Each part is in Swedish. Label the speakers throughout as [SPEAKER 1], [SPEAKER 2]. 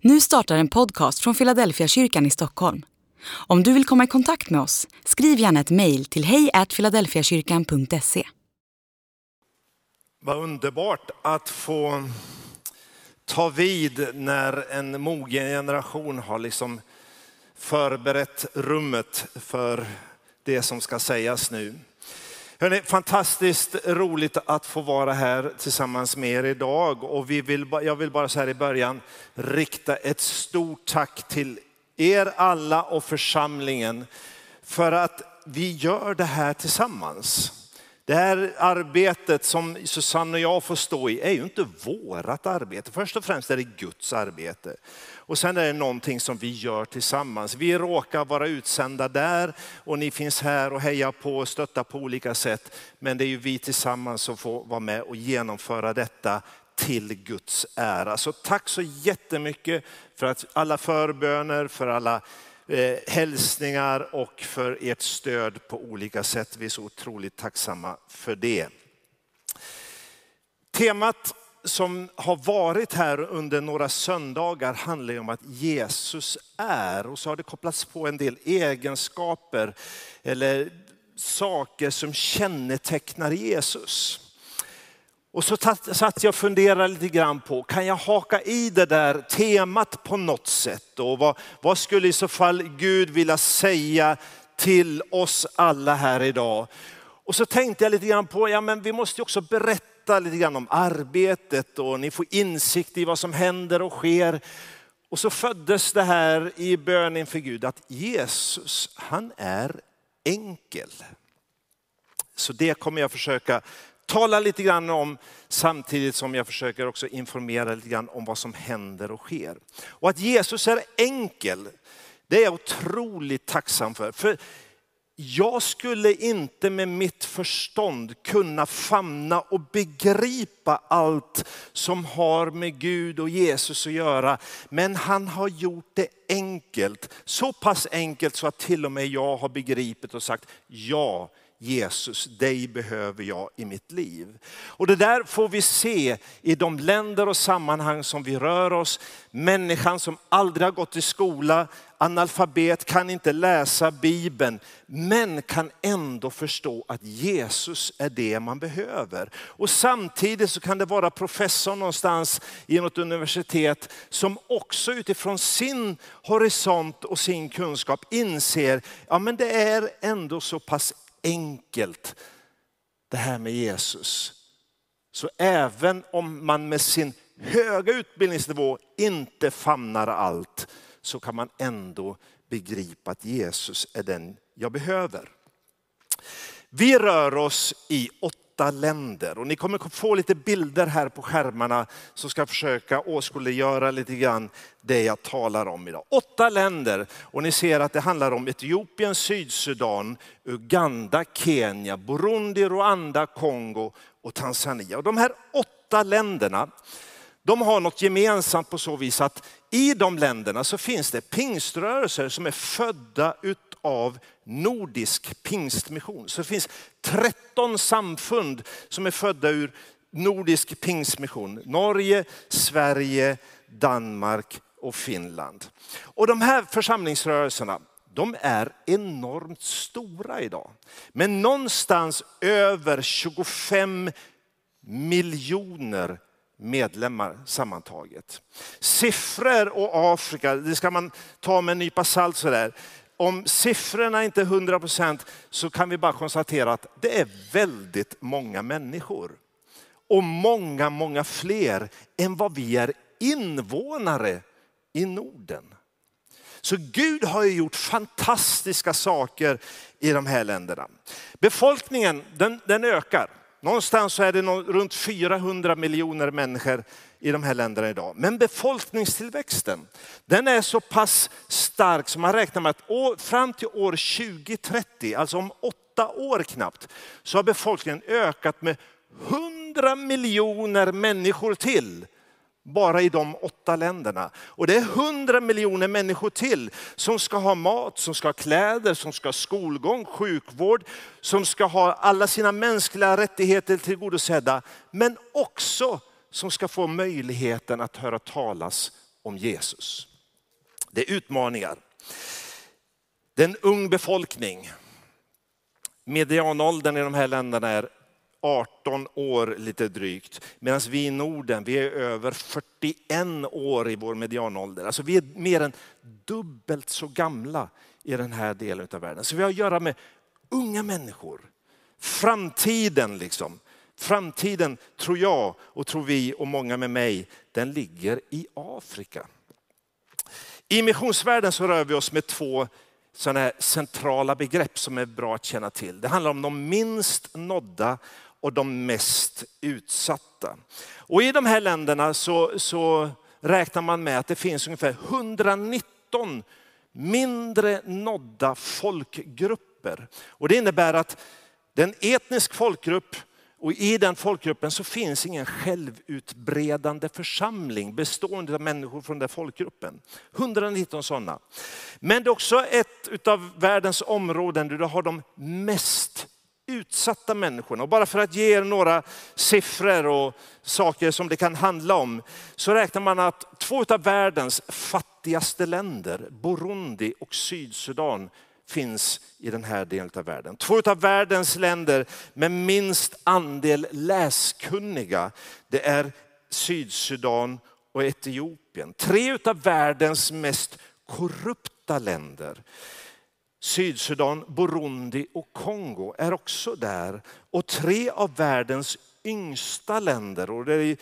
[SPEAKER 1] Nu startar en podcast från Philadelphia kyrkan i Stockholm. Om du vill komma i kontakt med oss, skriv gärna ett mejl till hejfiladelfiakyrkan.se.
[SPEAKER 2] Vad underbart att få ta vid när en mogen generation har liksom förberett rummet för det som ska sägas nu. Hörrni, fantastiskt roligt att få vara här tillsammans med er idag. Och vi vill, jag vill bara så här i början rikta ett stort tack till er alla och församlingen för att vi gör det här tillsammans. Det här arbetet som Susanne och jag får stå i är ju inte vårat arbete. Först och främst är det Guds arbete. Och sen är det någonting som vi gör tillsammans. Vi råkar vara utsända där och ni finns här och hejar på och stöttar på olika sätt. Men det är ju vi tillsammans som får vara med och genomföra detta till Guds ära. Så tack så jättemycket för att alla förböner, för alla eh, hälsningar och för ert stöd på olika sätt. Vi är så otroligt tacksamma för det. Temat som har varit här under några söndagar handlar ju om att Jesus är. Och så har det kopplats på en del egenskaper eller saker som kännetecknar Jesus. Och så satt jag och funderade lite grann på, kan jag haka i det där temat på något sätt? Och vad, vad skulle i så fall Gud vilja säga till oss alla här idag? Och så tänkte jag lite grann på, ja men vi måste ju också berätta lite grann om arbetet och ni får insikt i vad som händer och sker. Och så föddes det här i bön inför Gud att Jesus, han är enkel. Så det kommer jag försöka tala lite grann om samtidigt som jag försöker också informera lite grann om vad som händer och sker. Och att Jesus är enkel, det är jag otroligt tacksam för. för jag skulle inte med mitt förstånd kunna famna och begripa allt som har med Gud och Jesus att göra. Men han har gjort det enkelt. Så pass enkelt så att till och med jag har begripit och sagt ja, Jesus, dig behöver jag i mitt liv. Och det där får vi se i de länder och sammanhang som vi rör oss. Människan som aldrig har gått i skola, analfabet, kan inte läsa Bibeln, men kan ändå förstå att Jesus är det man behöver. Och samtidigt så kan det vara professor någonstans i något universitet som också utifrån sin horisont och sin kunskap inser, ja men det är ändå så pass enkelt det här med Jesus. Så även om man med sin höga utbildningsnivå inte famnar allt så kan man ändå begripa att Jesus är den jag behöver. Vi rör oss i åtta länder och ni kommer få lite bilder här på skärmarna som ska försöka åskådliggöra lite grann det jag talar om idag. Åtta länder och ni ser att det handlar om Etiopien, Sydsudan, Uganda, Kenya, Burundi, Rwanda, Kongo och Tanzania. Och de här åtta länderna de har något gemensamt på så vis att i de länderna så finns det pingströrelser som är födda av nordisk pingstmission. Så det finns 13 samfund som är födda ur nordisk pingstmission. Norge, Sverige, Danmark och Finland. Och de här församlingsrörelserna, de är enormt stora idag. Men någonstans över 25 miljoner medlemmar sammantaget. Siffror och Afrika, det ska man ta med en nypa salt sådär. Om siffrorna inte är 100 procent så kan vi bara konstatera att det är väldigt många människor. Och många, många fler än vad vi är invånare i Norden. Så Gud har ju gjort fantastiska saker i de här länderna. Befolkningen den, den ökar. Någonstans så är det runt 400 miljoner människor i de här länderna idag. Men befolkningstillväxten, den är så pass stark som man räknar med att fram till år 2030, alltså om åtta år knappt, så har befolkningen ökat med 100 miljoner människor till bara i de åtta länderna. Och det är hundra miljoner människor till som ska ha mat, som ska ha kläder, som ska ha skolgång, sjukvård, som ska ha alla sina mänskliga rättigheter tillgodosedda. Men också som ska få möjligheten att höra talas om Jesus. Det är utmaningar. Det är en ung befolkning. Medianåldern i de här länderna är 18 år lite drygt. Medan vi i Norden, vi är över 41 år i vår medianålder. Alltså vi är mer än dubbelt så gamla i den här delen av världen. Så vi har att göra med unga människor. Framtiden liksom. Framtiden tror jag och tror vi och många med mig, den ligger i Afrika. I missionsvärlden så rör vi oss med två sådana här centrala begrepp som är bra att känna till. Det handlar om de minst nådda och de mest utsatta. Och I de här länderna så, så räknar man med att det finns ungefär 119 mindre nådda folkgrupper. Och det innebär att det är en etnisk folkgrupp och i den folkgruppen så finns ingen självutbredande församling bestående av människor från den folkgruppen. 119 sådana. Men det är också ett av världens områden där du har de mest utsatta människorna. Och bara för att ge er några siffror och saker som det kan handla om, så räknar man att två av världens fattigaste länder, Burundi och Sydsudan, finns i den här delen av världen. Två av världens länder med minst andel läskunniga, det är Sydsudan och Etiopien. Tre av världens mest korrupta länder, Sydsudan, Burundi och Kongo är också där. Och tre av världens yngsta länder, och det är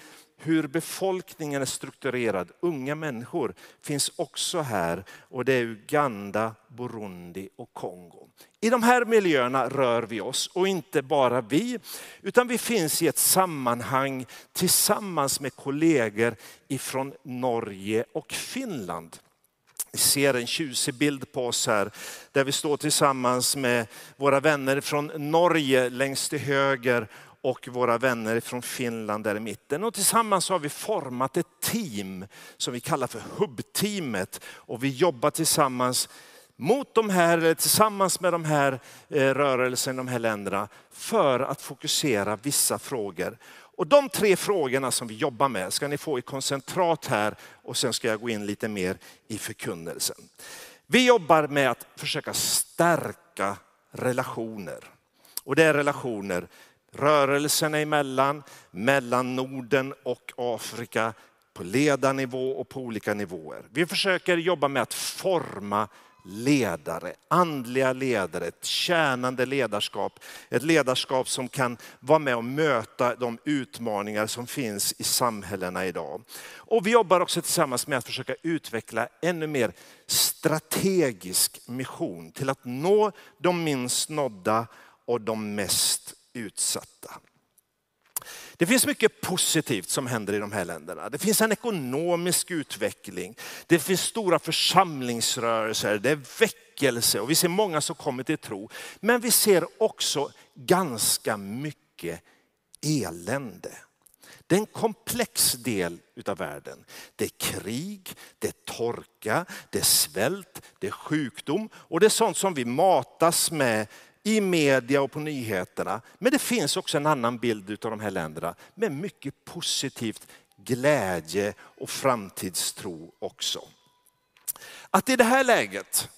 [SPEAKER 2] hur befolkningen är strukturerad, unga människor, finns också här. Och det är Uganda, Burundi och Kongo. I de här miljöerna rör vi oss och inte bara vi, utan vi finns i ett sammanhang tillsammans med kollegor ifrån Norge och Finland. Ni ser en tjusig bild på oss här där vi står tillsammans med våra vänner från Norge längst till höger och våra vänner från Finland där i mitten. Och tillsammans har vi format ett team som vi kallar för hubbteamet. Och vi jobbar tillsammans mot de här, tillsammans med de här eh, rörelserna i de här länderna för att fokusera vissa frågor. Och de tre frågorna som vi jobbar med ska ni få i koncentrat här och sen ska jag gå in lite mer i förkunnelsen. Vi jobbar med att försöka stärka relationer. Och det är relationer rörelserna emellan, mellan Norden och Afrika, på ledarnivå och på olika nivåer. Vi försöker jobba med att forma ledare, andliga ledare, ett tjänande ledarskap. Ett ledarskap som kan vara med och möta de utmaningar som finns i samhällena idag. Och vi jobbar också tillsammans med att försöka utveckla ännu mer strategisk mission till att nå de minst nådda och de mest utsatta. Det finns mycket positivt som händer i de här länderna. Det finns en ekonomisk utveckling. Det finns stora församlingsrörelser, det är väckelse och vi ser många som kommer till tro. Men vi ser också ganska mycket elände. Det är en komplex del utav världen. Det är krig, det är torka, det är svält, det är sjukdom och det är sånt som vi matas med i media och på nyheterna. Men det finns också en annan bild av de här länderna med mycket positivt glädje och framtidstro också. Att i det här läget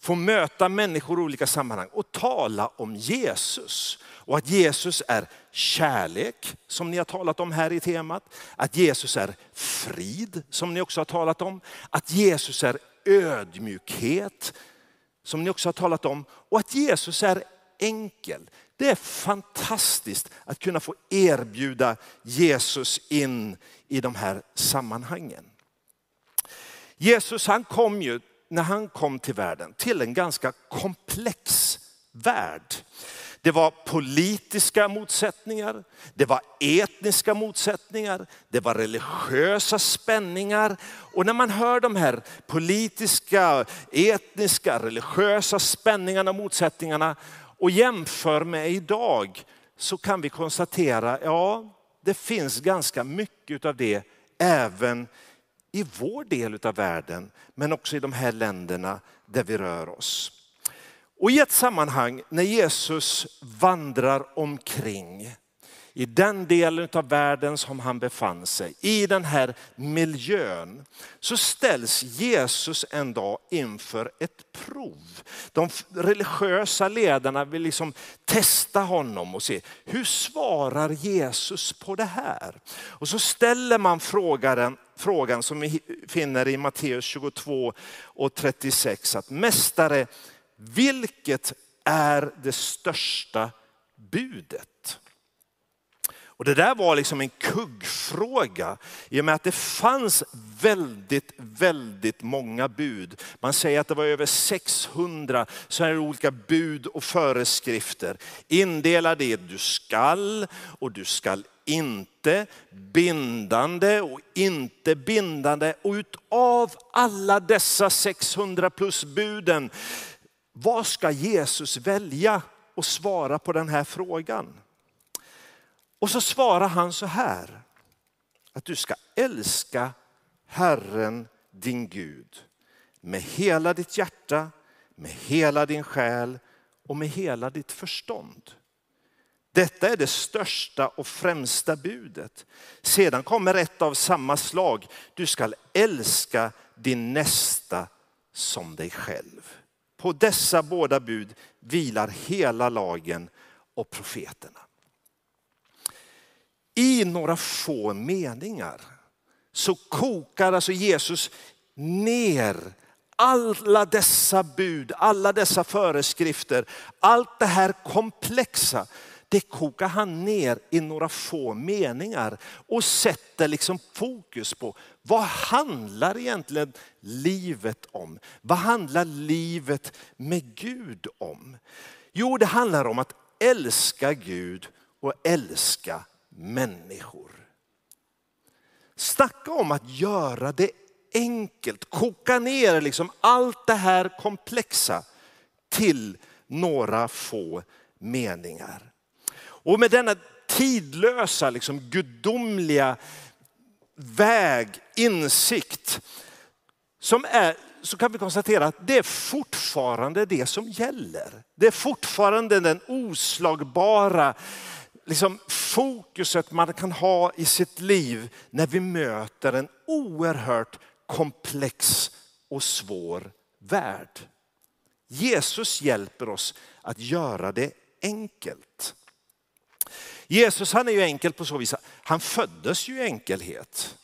[SPEAKER 2] få möta människor i olika sammanhang och tala om Jesus. Och att Jesus är kärlek, som ni har talat om här i temat. Att Jesus är frid, som ni också har talat om. Att Jesus är ödmjukhet, som ni också har talat om. Och att Jesus är enkel. Det är fantastiskt att kunna få erbjuda Jesus in i de här sammanhangen. Jesus han kom ju, när han kom till världen, till en ganska komplex värld. Det var politiska motsättningar, det var etniska motsättningar, det var religiösa spänningar. Och när man hör de här politiska, etniska, religiösa spänningarna och motsättningarna och jämför med idag så kan vi konstatera, ja det finns ganska mycket av det även i vår del av världen, men också i de här länderna där vi rör oss. Och i ett sammanhang när Jesus vandrar omkring i den delen av världen som han befann sig, i den här miljön, så ställs Jesus en dag inför ett prov. De religiösa ledarna vill liksom testa honom och se, hur svarar Jesus på det här? Och så ställer man frågan, frågan som vi finner i Matteus 22 och 36, att mästare, vilket är det största budet? Och det där var liksom en kuggfråga i och med att det fanns väldigt, väldigt många bud. Man säger att det var över 600 så här olika bud och föreskrifter. Indelade i du skall och du skall inte, bindande och inte bindande. Och utav alla dessa 600 plus buden, vad ska Jesus välja och svara på den här frågan? Och så svarar han så här, att du ska älska Herren din Gud med hela ditt hjärta, med hela din själ och med hela ditt förstånd. Detta är det största och främsta budet. Sedan kommer ett av samma slag. Du ska älska din nästa som dig själv. På dessa båda bud vilar hela lagen och profeterna i några få meningar så kokar alltså Jesus ner alla dessa bud, alla dessa föreskrifter, allt det här komplexa. Det kokar han ner i några få meningar och sätter liksom fokus på vad handlar egentligen livet om? Vad handlar livet med Gud om? Jo, det handlar om att älska Gud och älska människor. Snacka om att göra det enkelt, koka ner liksom allt det här komplexa till några få meningar. Och med denna tidlösa, liksom gudomliga väg, insikt, som är, så kan vi konstatera att det är fortfarande det som gäller. Det är fortfarande den oslagbara liksom fokuset man kan ha i sitt liv när vi möter en oerhört komplex och svår värld. Jesus hjälper oss att göra det enkelt. Jesus han är ju enkel på så vis, han föddes ju i enkelhet.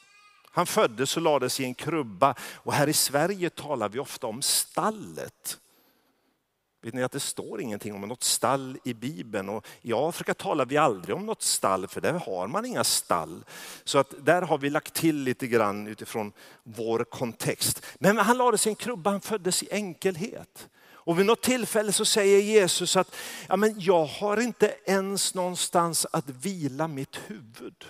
[SPEAKER 2] Han föddes och lades i en krubba och här i Sverige talar vi ofta om stallet. Vet ni att det står ingenting om något stall i Bibeln och i Afrika talar vi aldrig om något stall för där har man inga stall. Så att där har vi lagt till lite grann utifrån vår kontext. Men han lades i en krubba, han föddes i enkelhet. Och vid något tillfälle så säger Jesus att ja, men jag har inte ens någonstans att vila mitt huvud.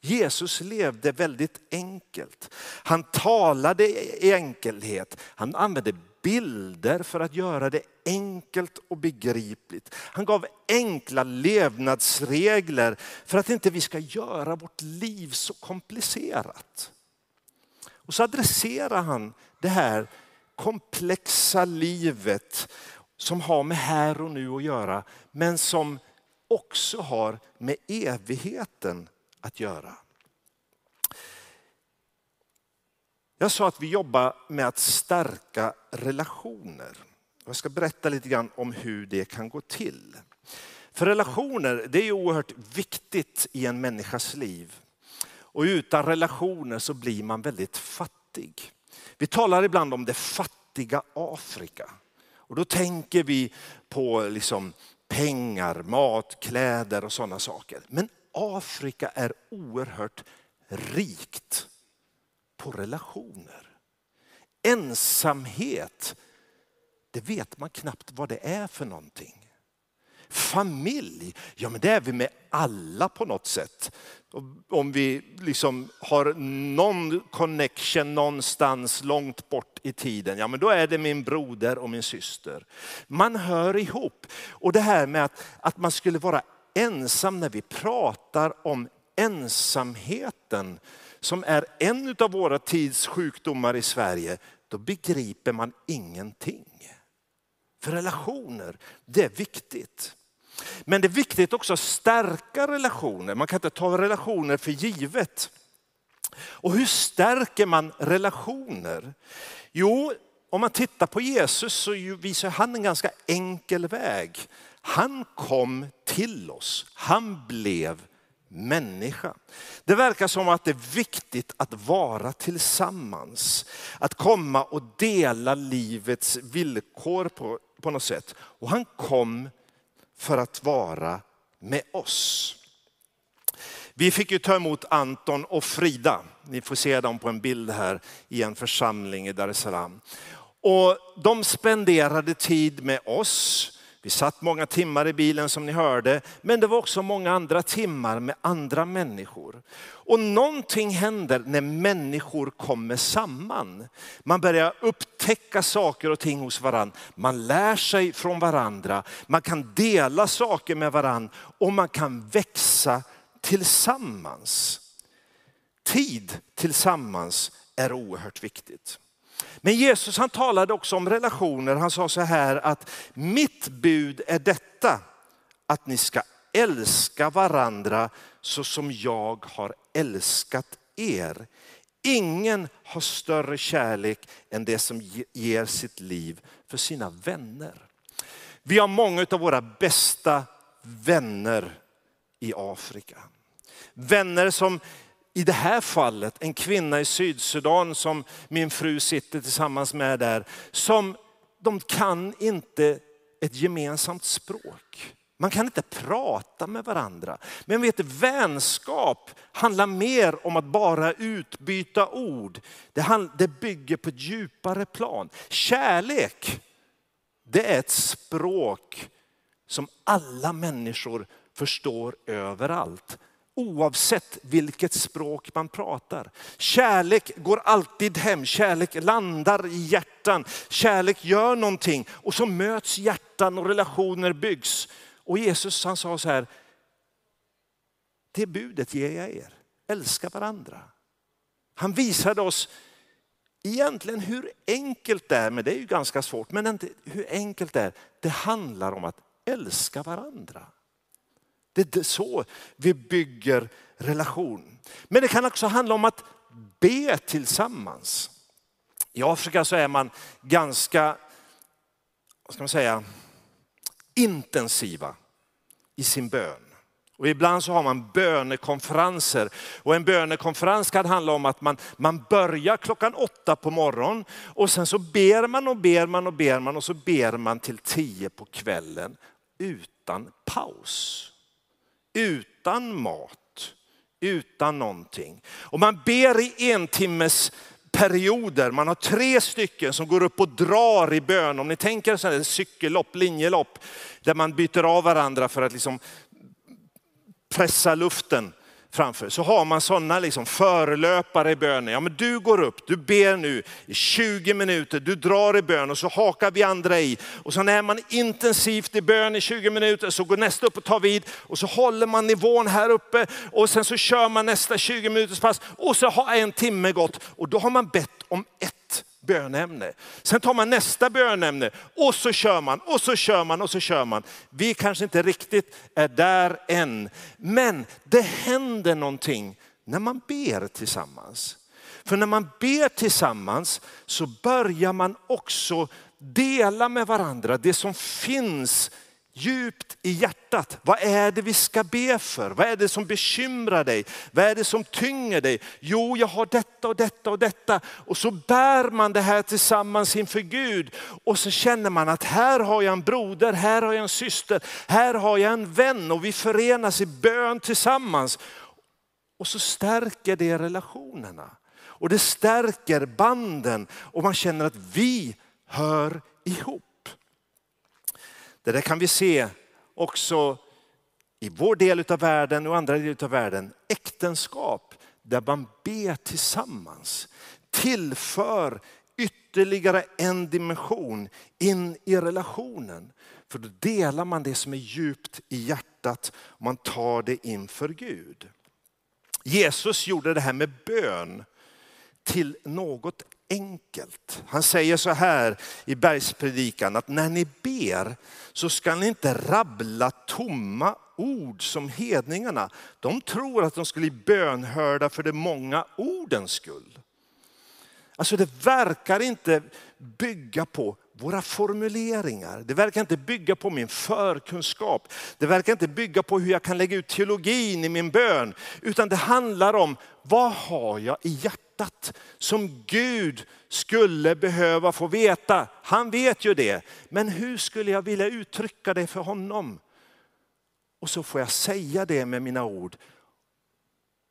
[SPEAKER 2] Jesus levde väldigt enkelt. Han talade i enkelhet. Han använde bilder för att göra det enkelt och begripligt. Han gav enkla levnadsregler för att inte vi ska göra vårt liv så komplicerat. Och så adresserar han det här komplexa livet som har med här och nu att göra, men som också har med evigheten att göra. Jag sa att vi jobbar med att stärka relationer. Jag ska berätta lite grann om hur det kan gå till. För relationer det är oerhört viktigt i en människas liv. Och utan relationer så blir man väldigt fattig. Vi talar ibland om det fattiga Afrika. Och då tänker vi på liksom pengar, mat, kläder och sådana saker. Men Afrika är oerhört rikt på relationer. Ensamhet, det vet man knappt vad det är för någonting. Familj, ja men det är vi med alla på något sätt. Om vi liksom har någon connection någonstans långt bort i tiden, ja men då är det min broder och min syster. Man hör ihop. Och det här med att, att man skulle vara ensam när vi pratar om ensamheten som är en av våra tids sjukdomar i Sverige, då begriper man ingenting. För relationer, det är viktigt. Men det är viktigt också att stärka relationer. Man kan inte ta relationer för givet. Och hur stärker man relationer? Jo, om man tittar på Jesus så visar han en ganska enkel väg. Han kom till oss, han blev människa. Det verkar som att det är viktigt att vara tillsammans. Att komma och dela livets villkor på, på något sätt. Och han kom för att vara med oss. Vi fick ju ta emot Anton och Frida. Ni får se dem på en bild här i en församling i Dar es Salaam. Och de spenderade tid med oss. Vi satt många timmar i bilen som ni hörde, men det var också många andra timmar med andra människor. Och någonting händer när människor kommer samman. Man börjar upptäcka saker och ting hos varandra. Man lär sig från varandra. Man kan dela saker med varandra och man kan växa tillsammans. Tid tillsammans är oerhört viktigt. Men Jesus han talade också om relationer. Han sa så här att mitt bud är detta, att ni ska älska varandra så som jag har älskat er. Ingen har större kärlek än det som ger sitt liv för sina vänner. Vi har många av våra bästa vänner i Afrika. Vänner som i det här fallet en kvinna i Sydsudan som min fru sitter tillsammans med där, som de kan inte ett gemensamt språk. Man kan inte prata med varandra. Men vet du, vänskap handlar mer om att bara utbyta ord. Det, bygger på ett djupare plan. Kärlek, det är ett språk som alla människor förstår överallt oavsett vilket språk man pratar. Kärlek går alltid hem, kärlek landar i hjärtan. Kärlek gör någonting och så möts hjärtan och relationer byggs. Och Jesus han sa så här, det budet ger jag er, älska varandra. Han visade oss egentligen hur enkelt det är, men det är ju ganska svårt, men inte hur enkelt det är. Det handlar om att älska varandra. Det är så vi bygger relation. Men det kan också handla om att be tillsammans. I Afrika så är man ganska, vad ska man säga, intensiva i sin bön. Och ibland så har man bönekonferenser. Och en bönekonferens kan handla om att man, man börjar klockan åtta på morgonen och sen så ber man och ber man och ber man och så ber man till tio på kvällen utan paus utan mat, utan någonting. Och man ber i en timmes perioder. Man har tre stycken som går upp och drar i bön. Om ni tänker en cykellopp, linjelopp, där man byter av varandra för att liksom pressa luften framför. Så har man sådana liksom förelöpare i bönen. Ja, men du går upp, du ber nu i 20 minuter, du drar i bön och så hakar vi andra i. Och så när man intensivt i bön i 20 minuter så går nästa upp och tar vid och så håller man nivån här uppe och sen så kör man nästa 20 minuters pass och så har en timme gått och då har man bett om ett bönämne. Sen tar man nästa bönämne och så kör man och så kör man och så kör man. Vi kanske inte riktigt är där än, men det händer någonting när man ber tillsammans. För när man ber tillsammans så börjar man också dela med varandra det som finns djupt i hjärtat. Vad är det vi ska be för? Vad är det som bekymrar dig? Vad är det som tynger dig? Jo, jag har detta och detta och detta. Och så bär man det här tillsammans inför Gud. Och så känner man att här har jag en broder, här har jag en syster, här har jag en vän. Och vi förenas i bön tillsammans. Och så stärker det relationerna. Och det stärker banden och man känner att vi hör ihop. Det där kan vi se också i vår del av världen och andra delar av världen. Äktenskap där man ber tillsammans tillför ytterligare en dimension in i relationen. För då delar man det som är djupt i hjärtat och man tar det inför Gud. Jesus gjorde det här med bön till något enkelt. Han säger så här i bergspredikan att när ni ber så ska ni inte rabbla tomma ord som hedningarna. De tror att de skulle bli bönhörda för de många ordens skull. Alltså det verkar inte bygga på våra formuleringar. Det verkar inte bygga på min förkunskap. Det verkar inte bygga på hur jag kan lägga ut teologin i min bön. Utan det handlar om vad har jag i hjärtat hjärtat som Gud skulle behöva få veta. Han vet ju det. Men hur skulle jag vilja uttrycka det för honom? Och så får jag säga det med mina ord.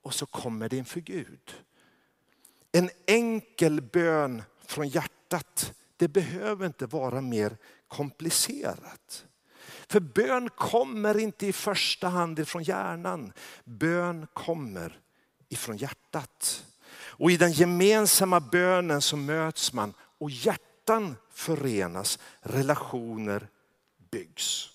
[SPEAKER 2] Och så kommer det inför Gud. En enkel bön från hjärtat det behöver inte vara mer komplicerat. För bön kommer inte i första hand ifrån hjärnan. Bön kommer ifrån hjärtat. Och i den gemensamma bönen så möts man och hjärtan förenas, relationer byggs.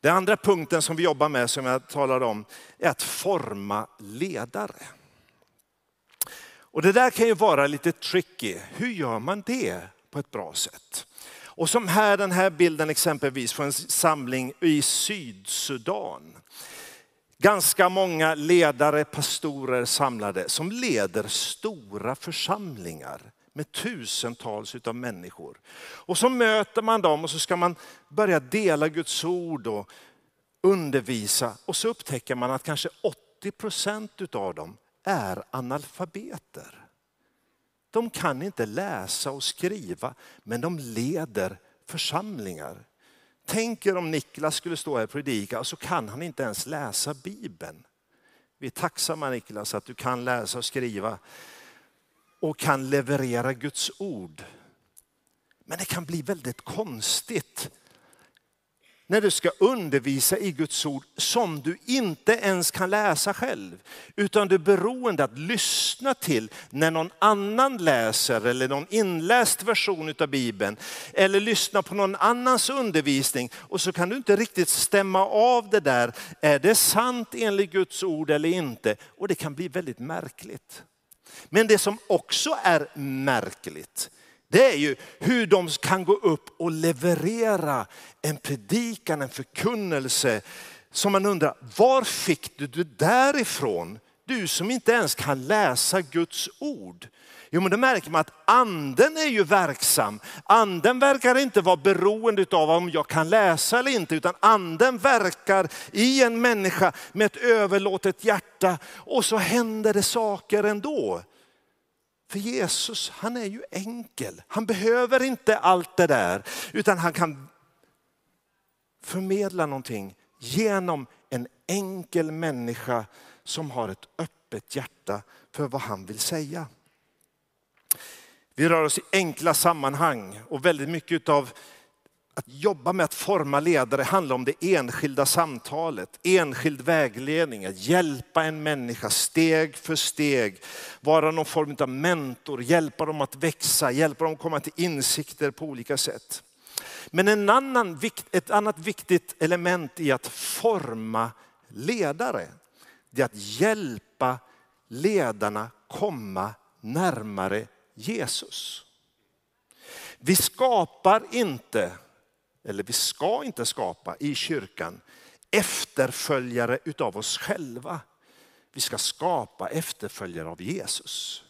[SPEAKER 2] Den andra punkten som vi jobbar med, som jag talade om, är att forma ledare. Och det där kan ju vara lite tricky. Hur gör man det på ett bra sätt? Och som här den här bilden exempelvis från en samling i Sydsudan. Ganska många ledare, pastorer samlade som leder stora församlingar med tusentals av människor. Och så möter man dem och så ska man börja dela Guds ord och undervisa. Och så upptäcker man att kanske 80 procent av dem är analfabeter. De kan inte läsa och skriva, men de leder församlingar. Tänk er om Niklas skulle stå här och predika och så kan han inte ens läsa Bibeln. Vi är tacksamma Niklas att du kan läsa och skriva och kan leverera Guds ord. Men det kan bli väldigt konstigt när du ska undervisa i Guds ord som du inte ens kan läsa själv. Utan du är beroende att lyssna till när någon annan läser eller någon inläst version av Bibeln. Eller lyssna på någon annans undervisning och så kan du inte riktigt stämma av det där. Är det sant enligt Guds ord eller inte? Och det kan bli väldigt märkligt. Men det som också är märkligt, det är ju hur de kan gå upp och leverera en predikan, en förkunnelse som man undrar, var fick du det därifrån? Du som inte ens kan läsa Guds ord. Jo men då märker man att anden är ju verksam. Anden verkar inte vara beroende av om jag kan läsa eller inte, utan anden verkar i en människa med ett överlåtet hjärta och så händer det saker ändå. För Jesus, han är ju enkel. Han behöver inte allt det där, utan han kan förmedla någonting genom en enkel människa som har ett öppet hjärta för vad han vill säga. Vi rör oss i enkla sammanhang och väldigt mycket av att jobba med att forma ledare handlar om det enskilda samtalet, enskild vägledning, att hjälpa en människa steg för steg, vara någon form av mentor, hjälpa dem att växa, hjälpa dem att komma till insikter på olika sätt. Men en annan, ett annat viktigt element i att forma ledare, det är att hjälpa ledarna komma närmare Jesus. Vi skapar inte eller vi ska inte skapa i kyrkan efterföljare utav oss själva. Vi ska skapa efterföljare av Jesus.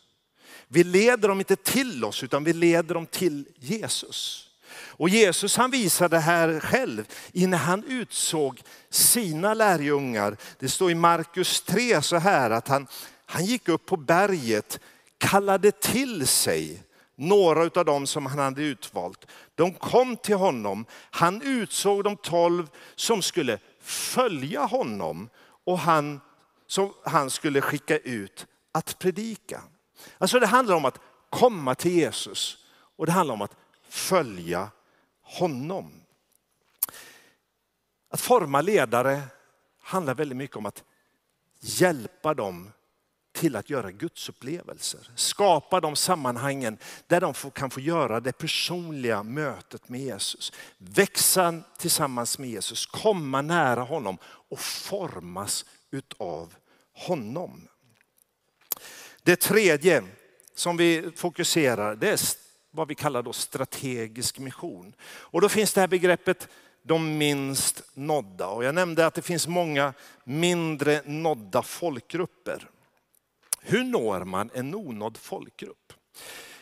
[SPEAKER 2] Vi leder dem inte till oss utan vi leder dem till Jesus. Och Jesus han visade det här själv innan han utsåg sina lärjungar. Det står i Markus 3 så här att han, han gick upp på berget, kallade till sig några av dem som han hade utvalt. De kom till honom. Han utsåg de tolv som skulle följa honom och han, som han skulle skicka ut att predika. Alltså det handlar om att komma till Jesus och det handlar om att följa honom. Att forma ledare handlar väldigt mycket om att hjälpa dem till att göra gudsupplevelser. Skapa de sammanhangen där de kan få göra det personliga mötet med Jesus. Växa tillsammans med Jesus, komma nära honom och formas utav honom. Det tredje som vi fokuserar, det är vad vi kallar då strategisk mission. Och då finns det här begreppet de minst nådda. Och jag nämnde att det finns många mindre nådda folkgrupper. Hur når man en onådd folkgrupp?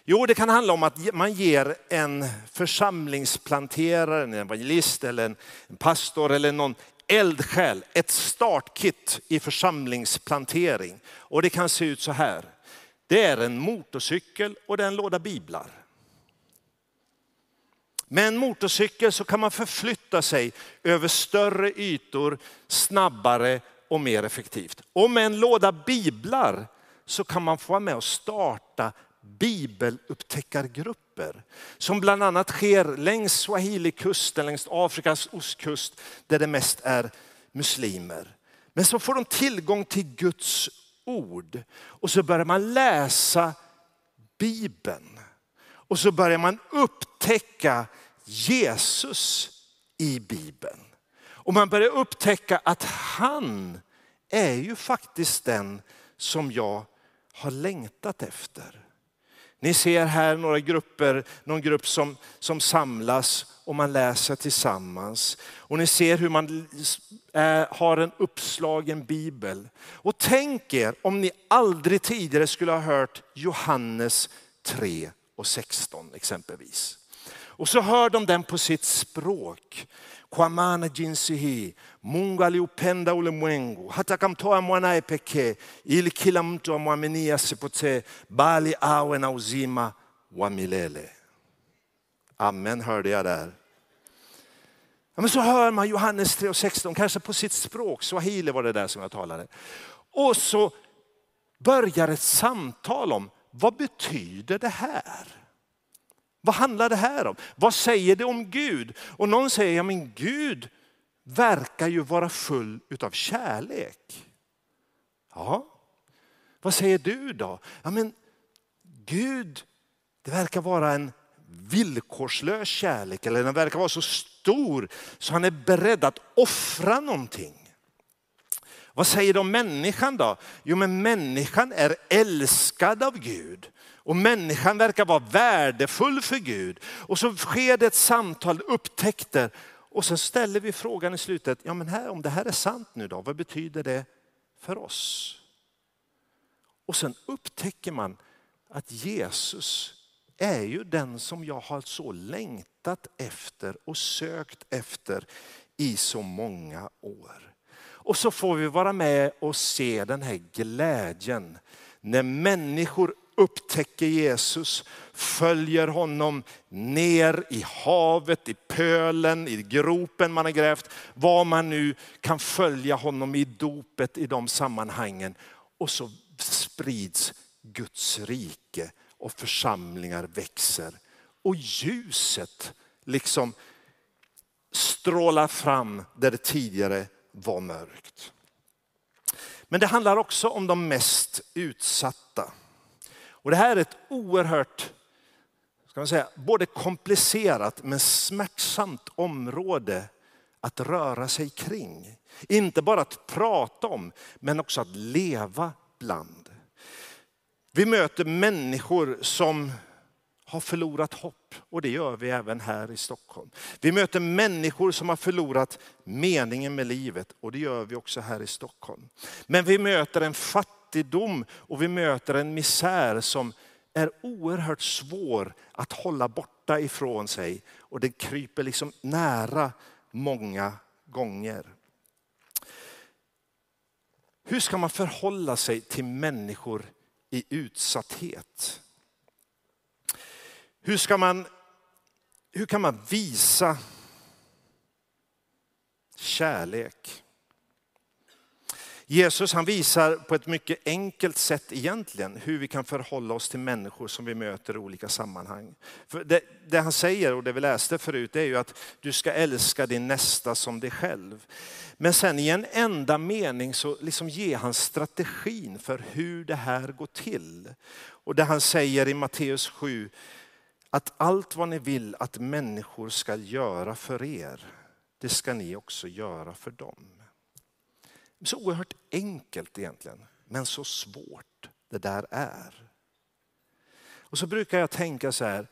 [SPEAKER 2] Jo, det kan handla om att man ger en församlingsplanterare, en evangelist eller en pastor eller någon eldsjäl ett startkit i församlingsplantering. Och det kan se ut så här. Det är en motorcykel och det är en låda biblar. Med en motorcykel så kan man förflytta sig över större ytor snabbare och mer effektivt. Och med en låda biblar så kan man få vara med och starta bibelupptäckargrupper som bland annat sker längs Swahili-kusten, längs Afrikas ostkust där det mest är muslimer. Men så får de tillgång till Guds ord och så börjar man läsa Bibeln. Och så börjar man upptäcka Jesus i Bibeln. Och man börjar upptäcka att han är ju faktiskt den som jag har längtat efter. Ni ser här några grupper, någon grupp som, som samlas och man läser tillsammans. Och ni ser hur man är, har en uppslagen bibel. Och tänk er om ni aldrig tidigare skulle ha hört Johannes 3 och 16 exempelvis. Och så hör de den på sitt språk. Kwamana jinsihi, Mungu aliupenda ulimwengu hata akamtoa mwanaye pekee ili kila mtu amwaminie asipotee bali awe na uzima wa milele. Amen hörde jag där. Ja, men så hör man Johannes 3.16, kanske på sitt språk, swahili var det där som jag talade. Och så börjar ett samtal om vad betyder det här? Vad handlar det här om? Vad säger det om Gud? Och någon säger, ja men Gud verkar ju vara full utav kärlek. Ja, vad säger du då? Ja men Gud, det verkar vara en villkorslös kärlek eller den verkar vara så stor så han är beredd att offra någonting. Vad säger då människan då? Jo men människan är älskad av Gud och människan verkar vara värdefull för Gud. Och så sker det ett samtal, upptäckter. Och så ställer vi frågan i slutet, ja men här, om det här är sant nu då, vad betyder det för oss? Och sen upptäcker man att Jesus är ju den som jag har så längtat efter och sökt efter i så många år. Och så får vi vara med och se den här glädjen när människor upptäcker Jesus, följer honom ner i havet, i pölen, i gropen man har grävt. Var man nu kan följa honom i dopet i de sammanhangen. Och så sprids Guds rike och församlingar växer. Och ljuset liksom strålar fram där det tidigare var mörkt. Men det handlar också om de mest utsatta. Och det här är ett oerhört ska man säga, både komplicerat men smärtsamt område att röra sig kring. Inte bara att prata om, men också att leva bland. Vi möter människor som har förlorat hopp och det gör vi även här i Stockholm. Vi möter människor som har förlorat meningen med livet och det gör vi också här i Stockholm. Men vi möter en fattig, fattigdom och vi möter en misär som är oerhört svår att hålla borta ifrån sig och det kryper liksom nära många gånger. Hur ska man förhålla sig till människor i utsatthet? Hur, ska man, hur kan man visa kärlek? Jesus han visar på ett mycket enkelt sätt egentligen hur vi kan förhålla oss till människor som vi möter i olika sammanhang. För det, det han säger och det vi läste förut är ju att du ska älska din nästa som dig själv. Men sen i en enda mening så liksom ger han strategin för hur det här går till. Och det han säger i Matteus 7, att allt vad ni vill att människor ska göra för er, det ska ni också göra för dem. Så oerhört enkelt egentligen, men så svårt det där är. Och så brukar jag tänka så här,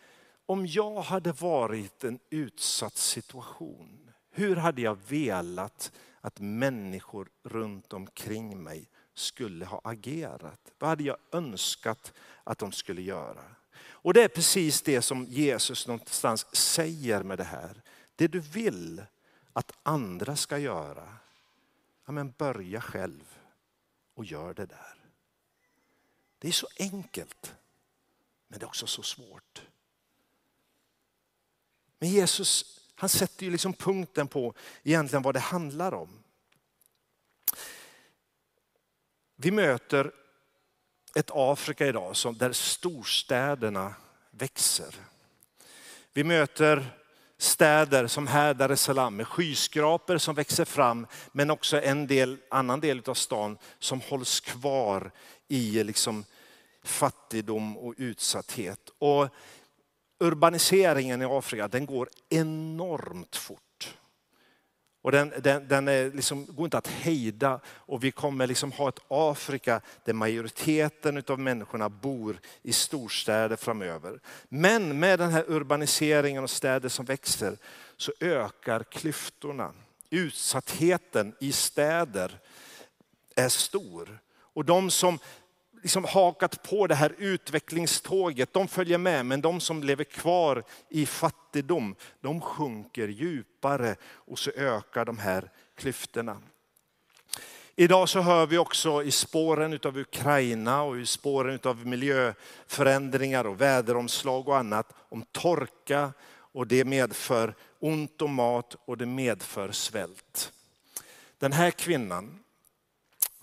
[SPEAKER 2] om jag hade varit en utsatt situation, hur hade jag velat att människor runt omkring mig skulle ha agerat? Vad hade jag önskat att de skulle göra? Och det är precis det som Jesus någonstans säger med det här. Det du vill att andra ska göra, ja men börja själv och gör det där. Det är så enkelt, men det är också så svårt. Men Jesus han sätter ju liksom punkten på egentligen vad det handlar om. Vi möter ett Afrika idag som, där storstäderna växer. Vi möter städer som här Dar es Salaam med skyskrapor som växer fram men också en del, annan del av stan som hålls kvar i liksom fattigdom och utsatthet. Och urbaniseringen i Afrika den går enormt fort. Och den, den, den är liksom, går inte att hejda och vi kommer liksom ha ett Afrika där majoriteten av människorna bor i storstäder framöver. Men med den här urbaniseringen och städer som växer så ökar klyftorna. Utsattheten i städer är stor. Och de som liksom hakat på det här utvecklingståget, de följer med. Men de som lever kvar i fattigdom, de sjunker djupare och så ökar de här klyftorna. Idag så hör vi också i spåren av Ukraina och i spåren av miljöförändringar och väderomslag och annat om torka och det medför ont om mat och det medför svält. Den här kvinnan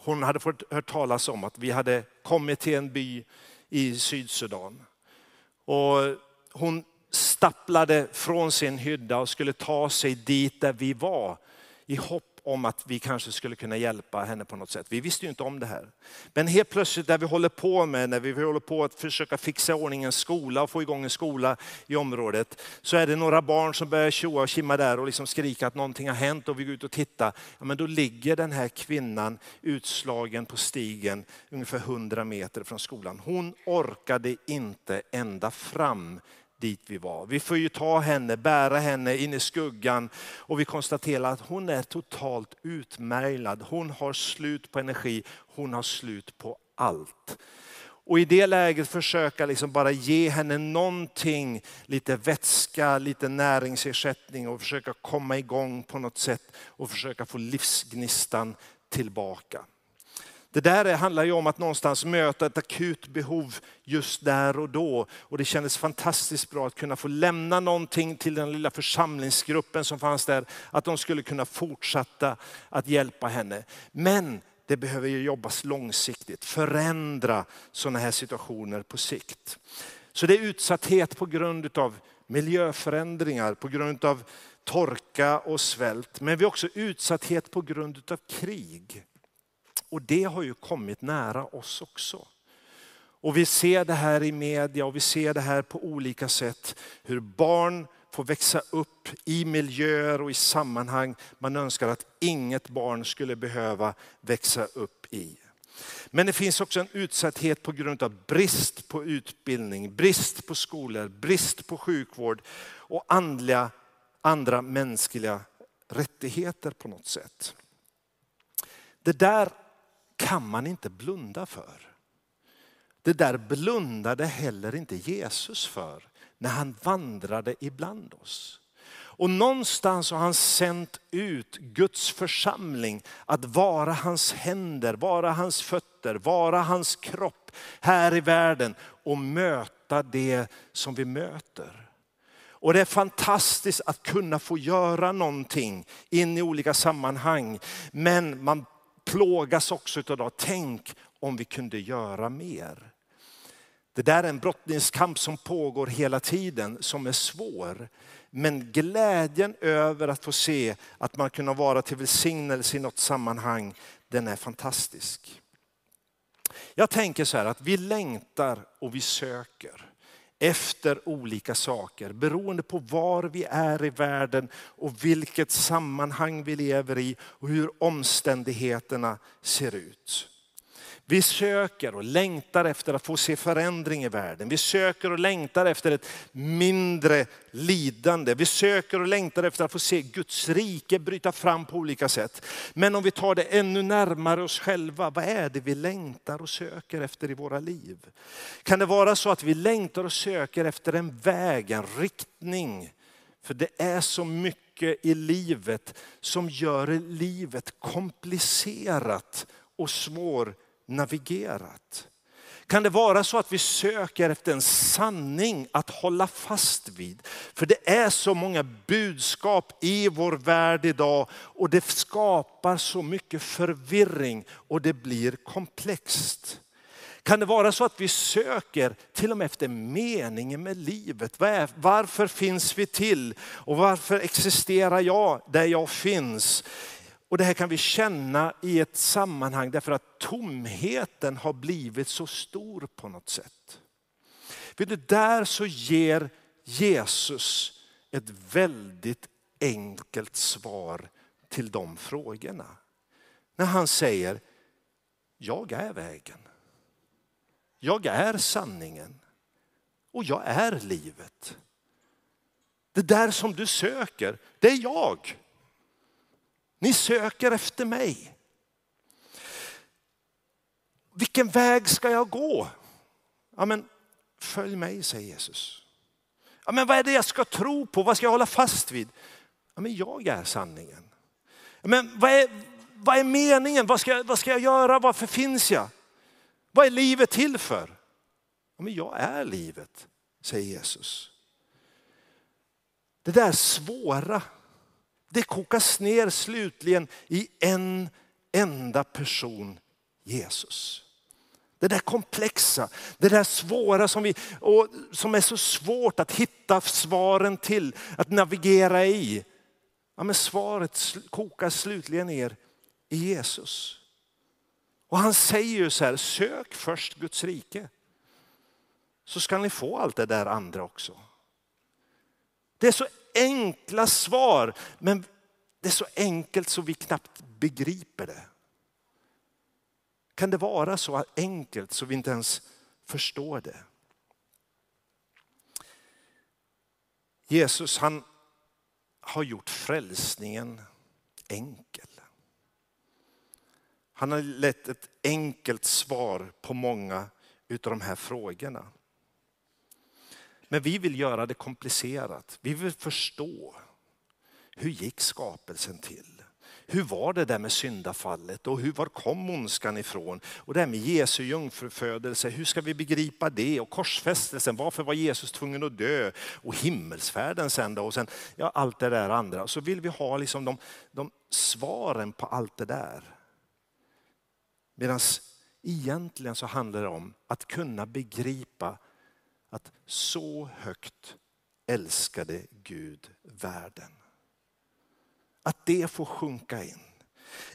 [SPEAKER 2] hon hade fått hört talas om att vi hade kommit till en by i Sydsudan. Och hon stapplade från sin hydda och skulle ta sig dit där vi var i hopp om att vi kanske skulle kunna hjälpa henne på något sätt. Vi visste ju inte om det här. Men helt plötsligt där vi håller på med, när vi håller på att försöka fixa ordning en skola och få igång en skola i området, så är det några barn som börjar tjoa och kimma där och liksom skrika att någonting har hänt och vi går ut och tittar. Ja, men då ligger den här kvinnan utslagen på stigen ungefär 100 meter från skolan. Hon orkade inte ända fram dit vi var. Vi får ju ta henne, bära henne in i skuggan och vi konstaterar att hon är totalt utmärglad. Hon har slut på energi, hon har slut på allt. Och i det läget försöka liksom bara ge henne någonting, lite vätska, lite näringsersättning och försöka komma igång på något sätt och försöka få livsgnistan tillbaka. Det där handlar ju om att någonstans möta ett akut behov just där och då. Och det kändes fantastiskt bra att kunna få lämna någonting till den lilla församlingsgruppen som fanns där. Att de skulle kunna fortsätta att hjälpa henne. Men det behöver ju jobbas långsiktigt, förändra sådana här situationer på sikt. Så det är utsatthet på grund av miljöförändringar, på grund av torka och svält. Men vi har också utsatthet på grund av krig. Och det har ju kommit nära oss också. Och vi ser det här i media och vi ser det här på olika sätt. Hur barn får växa upp i miljöer och i sammanhang man önskar att inget barn skulle behöva växa upp i. Men det finns också en utsatthet på grund av brist på utbildning, brist på skolor, brist på sjukvård och andliga, andra mänskliga rättigheter på något sätt. Det där kan man inte blunda för. Det där blundade heller inte Jesus för när han vandrade ibland oss. Och någonstans har han sänt ut Guds församling att vara hans händer, vara hans fötter, vara hans kropp här i världen och möta det som vi möter. Och det är fantastiskt att kunna få göra någonting in i olika sammanhang. Men man plågas också av det. Tänk om vi kunde göra mer. Det där är en brottningskamp som pågår hela tiden, som är svår. Men glädjen över att få se att man kunna vara till välsignelse i något sammanhang, den är fantastisk. Jag tänker så här att vi längtar och vi söker efter olika saker beroende på var vi är i världen och vilket sammanhang vi lever i och hur omständigheterna ser ut. Vi söker och längtar efter att få se förändring i världen. Vi söker och längtar efter ett mindre lidande. Vi söker och längtar efter att få se Guds rike bryta fram på olika sätt. Men om vi tar det ännu närmare oss själva, vad är det vi längtar och söker efter i våra liv? Kan det vara så att vi längtar och söker efter en väg, en riktning? För det är så mycket i livet som gör livet komplicerat och svårt navigerat? Kan det vara så att vi söker efter en sanning att hålla fast vid? För det är så många budskap i vår värld idag och det skapar så mycket förvirring och det blir komplext. Kan det vara så att vi söker till och med efter meningen med livet? Varför finns vi till? Och varför existerar jag där jag finns? Och det här kan vi känna i ett sammanhang därför att tomheten har blivit så stor på något sätt. Vet du, där så ger Jesus ett väldigt enkelt svar till de frågorna. När han säger, jag är vägen. Jag är sanningen. Och jag är livet. Det där som du söker, det är jag. Ni söker efter mig. Vilken väg ska jag gå? Ja, men, följ mig, säger Jesus. Ja, men vad är det jag ska tro på? Vad ska jag hålla fast vid? Ja, men jag är sanningen. Ja, men vad är, vad är meningen? Vad ska, vad ska jag göra? Varför finns jag? Vad är livet till för? Ja, men jag är livet, säger Jesus. Det där svåra det kokas ner slutligen i en enda person, Jesus. Det där komplexa, det där svåra som, vi, och som är så svårt att hitta svaren till, att navigera i. Ja, men svaret kokas slutligen ner i Jesus. Och han säger ju så här, sök först Guds rike. Så ska ni få allt det där andra också. Det är så enkla svar, men det är så enkelt så vi knappt begriper det. Kan det vara så enkelt så vi inte ens förstår det? Jesus han har gjort frälsningen enkel. Han har lett ett enkelt svar på många av de här frågorna. Men vi vill göra det komplicerat. Vi vill förstå. Hur gick skapelsen till? Hur var det där med syndafallet och hur var kom ondskan ifrån? Och det här med Jesu jungfrufödelse, hur ska vi begripa det? Och korsfästelsen, varför var Jesus tvungen att dö? Och himmelsfärden sen då? Och sen, ja, allt det där andra. Så vill vi ha liksom de, de svaren på allt det där. Medan egentligen så handlar det om att kunna begripa att så högt älskade Gud världen. Att det får sjunka in.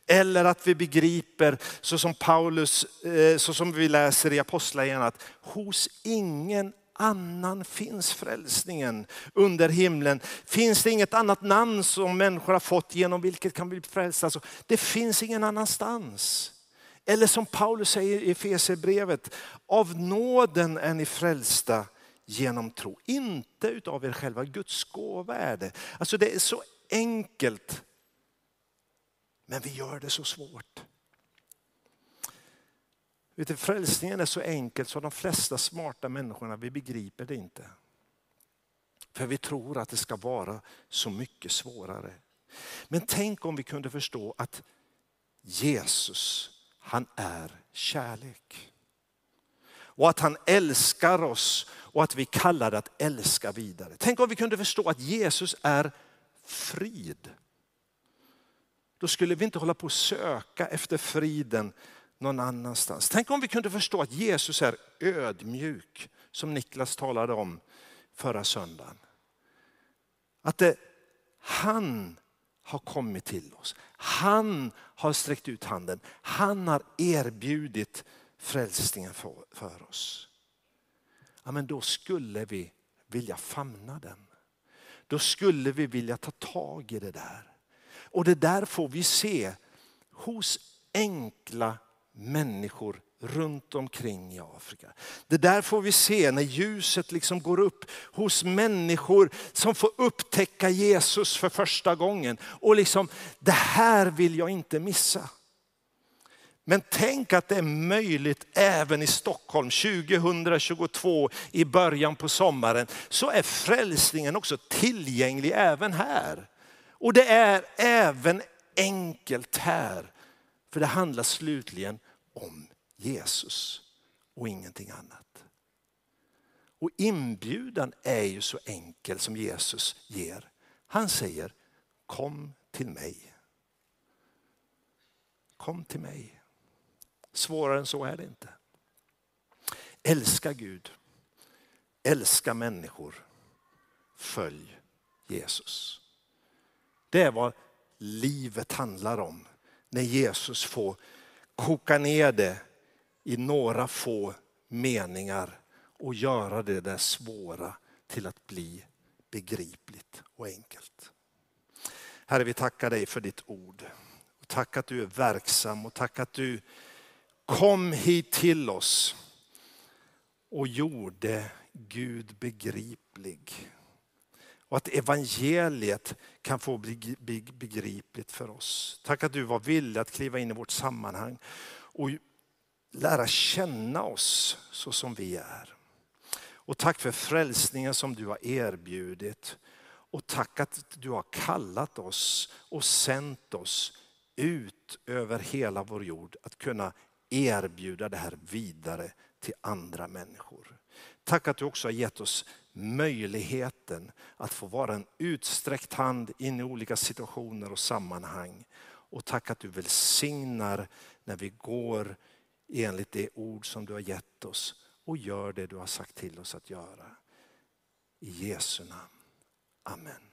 [SPEAKER 2] Eller att vi begriper, så som Paulus, eh, så som vi läser i Apostlagärningarna, att hos ingen annan finns frälsningen under himlen. Finns det inget annat namn som människor har fått genom vilket kan bli frälsta? Alltså, det finns ingen annanstans. Eller som Paulus säger i Efesierbrevet, av nåden är ni frälsta genom tro. Inte utav er själva, Guds gåva är det. Alltså det är så enkelt. Men vi gör det så svårt. Vet du, frälsningen är så enkel så de flesta smarta människorna vi begriper det inte. För vi tror att det ska vara så mycket svårare. Men tänk om vi kunde förstå att Jesus, han är kärlek. Och att han älskar oss och att vi kallar det att älska vidare. Tänk om vi kunde förstå att Jesus är frid. Då skulle vi inte hålla på att söka efter friden någon annanstans. Tänk om vi kunde förstå att Jesus är ödmjuk, som Niklas talade om förra söndagen. Att det, han har kommit till oss. Han har sträckt ut handen. Han har erbjudit frälsningen för, för oss. Ja, men då skulle vi vilja famna den. Då skulle vi vilja ta tag i det där. Och det där får vi se hos enkla människor runt omkring i Afrika. Det där får vi se när ljuset liksom går upp hos människor som får upptäcka Jesus för första gången. Och liksom, det här vill jag inte missa. Men tänk att det är möjligt även i Stockholm 2022 i början på sommaren. Så är frälsningen också tillgänglig även här. Och det är även enkelt här. För det handlar slutligen om Jesus och ingenting annat. Och inbjudan är ju så enkel som Jesus ger. Han säger kom till mig. Kom till mig. Svårare än så är det inte. Älska Gud. Älska människor. Följ Jesus. Det är vad livet handlar om när Jesus får koka ner det i några få meningar och göra det där svåra till att bli begripligt och enkelt. Herre, vi tackar dig för ditt ord. tack att du är verksam och tack att du kom hit till oss och gjorde Gud begriplig. Och att evangeliet kan få bli begripligt för oss. Tack att du var villig att kliva in i vårt sammanhang och lära känna oss så som vi är. Och tack för frälsningen som du har erbjudit. Och tack att du har kallat oss och sänt oss ut över hela vår jord att kunna erbjuda det här vidare till andra människor. Tack att du också har gett oss möjligheten att få vara en utsträckt hand in i olika situationer och sammanhang. Och tack att du välsignar när vi går enligt det ord som du har gett oss och gör det du har sagt till oss att göra. I Jesu namn. Amen.